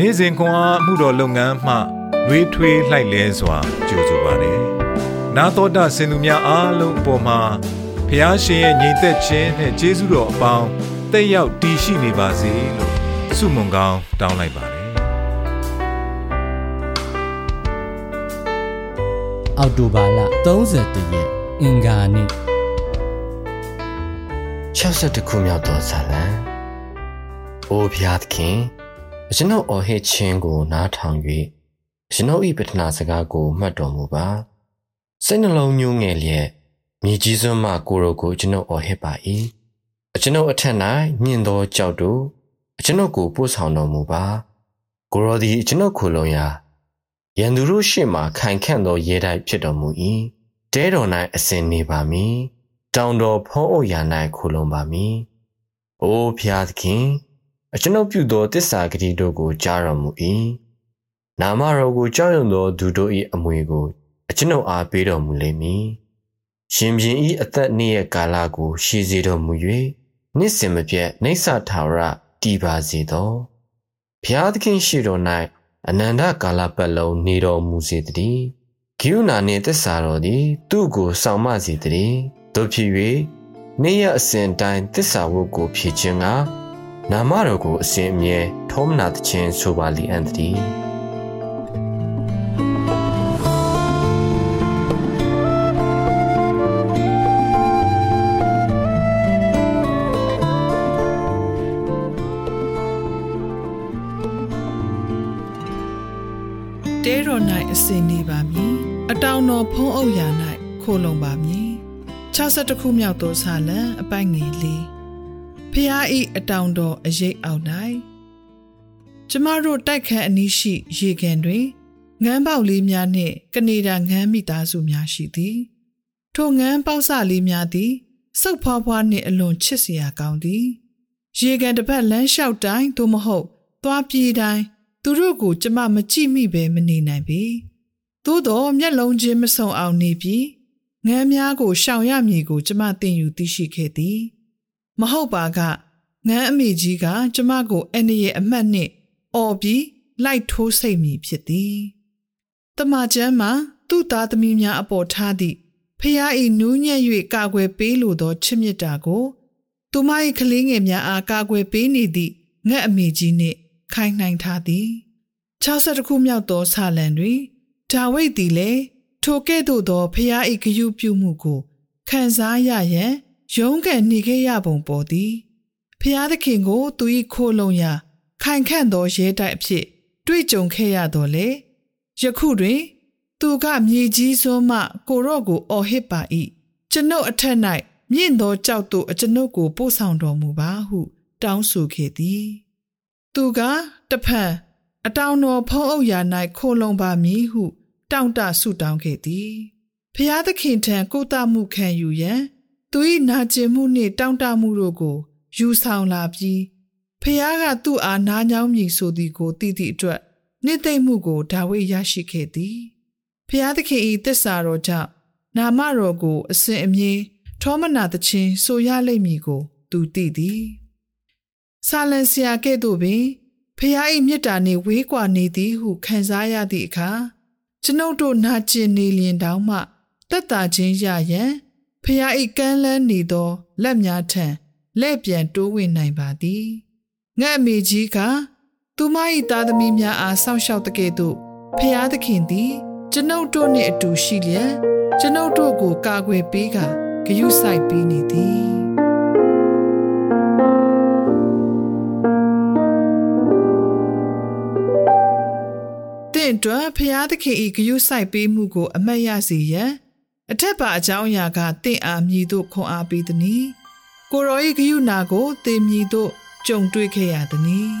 နေ့စဉ်ခွန်အားမှုတော်လုပ်ငန်းမှနှွေးထွေးလှိုက်လဲစွာကြိုဆိုပါတယ်။နာတော်တာစင်သူများအားလုံးအပေါ်မှာဖះရှင်ရဲ့ညီသက်ခြင်းနဲ့ကျေးဇူးတော်အပေါင်းတက်ရောက်တည်ရှိနေပါစေလို့ဆုမွန်ကောင်းတောင်းလိုက်ပါတယ်။အောက်တိုဘာလ31ရက်အင်္ဂါနေ့62ခုမြောက်သောဇာလံ။အိုဖျားသခင် ကျွန်ုပ်အော်ဟစ်ခြင်းကိုနားထောင်၍ကျွန်ုပ်၏ပထနာစကားကိုမှတ်တော်မူပါ။စိတ်နှလုံးညှိုးငယ်လျက်မြေကြီးစွန်းမှကိုရိုကိုကျွန်ုပ်အော်ဟစ်ပါ၏။ကျွန်ုပ်အထက်၌မြင့်သောကြောက်တို့ကျွန်ုပ်ကိုပို့ဆောင်တော်မူပါ။ကိုရိုသည်ကျွန်ုပ်ခိုလုံရာရန်သူတို့ရှေ့မှခိုင်ခန့်သောရဲတိုက်ဖြစ်တော်မူ၏။တဲတော်၌အစဉ်နေပါမည်။တောင်တော်ဖုံးအုပ်ရာ၌ခိုလုံပါမည်။အိုးဖျားသခင် အကျွန်ုပ်ပြုသောတစ္ဆာဂတိတို့ကိုကြားတော်မူ၏။နာမတော်ကိုကြောက်ရွံ့သောသူတို့၏အမွေကိုအကျွန်ုပ်အားပေးတော်မူလိမ့်မည်။ရှင်ပြန်၏အသက်နှင့်ရဲ့ကာလကို ရှည်စေတော်မူ၍နှစ်စဉ်မပြတ်နှိမ့်ဆထာဝရတည်ပါစေသော။ဘုရားသခင်ရှိတော်၌အနန္တကာလပတ်လုံးနေတော်မူစေတည်း။ဂိယူနာနှင့်တစ္ဆာတော်သည် သူ့ကိုဆောင်မစေတည်း။တို့ဖြစ်၍နေ့ရက်အစဉ်တိုင်းသစ္စာဝတ်ကိုဖြည့်ခြင်းက နာမတော်ကိုအစဉ်အမြဲထောမနာသခြင်းဆိုပါလိအန်တည်းတဲတော်၌အစဉ်နေပါမည်အတောင်တော်ဖုံးအုပ်ရာ၌ခိုလုံပါမည်62ခုမြောက်သောဇာလံအပိုက်ငယ်လေး ဖျားဤအတောင်တော်အရေးအောက်၌ကျမတို့တိုက်ခန်းအနီးရှိ ရေကန်တွင်ငန်းပေါက်လေးများနှင့်ကနေဒါငန်းမိသားစုများရှိသည်ထိုငန်းပေါက်စလေးများသည်စုပ်ဖွားဖွားနှင့်အလွန်ချစ်စရာကောင်းသည်ရေကန်တစ်ပတ်လမ်းလျှောက်တိုင်းသို့မဟုတ်သွားပြေးတိုင်းသူတို့ကိုကျမမကြည့်မိပဲမနေနိုင်ပေသို့တော့မျက်လုံးချင်းမဆုံအောင်နေပြီးငန်းများကိုရှောင်ရမည်ကိုကျမသင်ယူသိရှိခဲ့သည် မဟုတ်ပါကငန်းအမေကြီးကကျမကိုအနရဲ့အမှတ်နှင့်အော်ပြီးလိုက်ထိုးစိတ်မိဖြစ်သည်တမချမ်းမှာသူ့သားသမီးများအပေါ်ထားသည့်ဖះ၏နူးညံ့၍ကာကွယ်ပေးလိုသောချစ်မြတ်တာကိုသူမ၏ကလေးငယ်များအားကာကွယ်ပေးနေသည့်ငှက်အမေကြီးနှင့်ခိုင်နှိုင်ထားသည်62ခုမြောက်သောဆာလံတွင်ဒါဝိဒ်သည်လည်းထိုကဲ့သို့သောဖျား၏ဂယုပြုမှုကိုခံစားရရန် ရုန်းကန်နေခဲ့ရပုံပေါ်သည်ဖျားသခင်ကိုသူ၏ခိုးလုံရာခိုင်ခန့်သောရဲတိုက်အဖြစ် တွေ့ကြုံခဲ့ရတော်လေယခုတွင် သူကမြေကြီးစွန်းမှကိုရော့ကိုအော်ဟစ်ပါ၏ကျွန်ုပ်အထက်၌မြင့်သောကြောက်သို့အကျွန်ုပ်ကိုပို့ဆောင်တော်မူပါဟု တောင်းဆိုခဲ့သည် သူကတဖန်အတောင်တော်ဖုံးအုပ်ရာ၌ခိုလုံပါမည်ဟု တောင့်တဆုတောင်းခဲ့သည်ဖျားသခင်ထံကိုတမှုခံယူရန် သူ၏နာကျင်မှုနှင့်တောင့်တမှုတို့ကို ယူဆောင်လာပြီးဖျားကသူ့အားနားညောင်းမည်ဆိုသည်ကိုသိသည့်အတွက်နှစ်သိမ့်မှုကိုဒါဝိဒ်ရရှိခဲ့သည်ဖျားသခင်၏တစ္ဆာတော်ကြောင့်နာမတော်ကို အစဉ်အမြဲထောမနာသခြင်းဆိုရလိမ့်မည်ကို သူသိသည်ဆာလန်ဆရာကဲ့သို့ပင်ဖျား၏မေတ္တာနှင့်ဝေးကွာနေသည်ဟုခံစားရသည့်အခါကျွန်ုပ်တို့နာကျင်နေလျင်တောင်မှတက်တာချင်းရရန် ဖျားဤကမ်းလန်းနေသောလက်များထံလက်ပြန်တိုးဝင်နိုင်ပါသည်ငှက်အမေကြီးကသူမ၏သားသမီးများအားစောင့်ရှောက်တကဲ့သို့ဖျားသခင်သည်ကျွန်ုပ်တို့နှင့်အတူရှိလျက်ကျွန်ုပ်တို့ကိုကာကွယ်ပေးကဂယုစိုက်ပေးနေသည်င့်အတွက်ဖျားသခင်၏ဂယုစိုက်ပေးမှုကို အမတ်ရစေရန် အထက်ပါအကြောင်းအရာကတင့်အားမြည်သို့ခွန်အားပေးသည်။ကိုရော၏ဂယုနာကိုတင်မြည်သို့ကြုံတွေ့ခဲ့ရသည်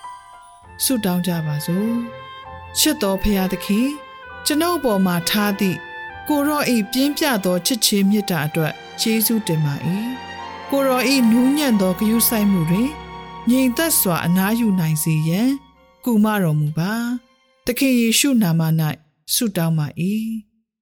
။ဆုတောင်းကြပါစို့။ချစ်တော်ဖျားသခင်ကျွန်ုပ်ပေါ်မှာထားသည့်ကိုရောဤပြင်းပြသောချစ်ချင်းမေတ္တာအတွက်ကျေးဇူးတင်ပါ၏။ကိုရောဤနူးညံ့သောဂယုစိုက်မှုတွင်ငြိမ်သက်စွာအနားယူနိုင်စေရန်ကုမတော်မူပါ။သခင်ယေရှုနာမ၌ဆုတောင်းပါ၏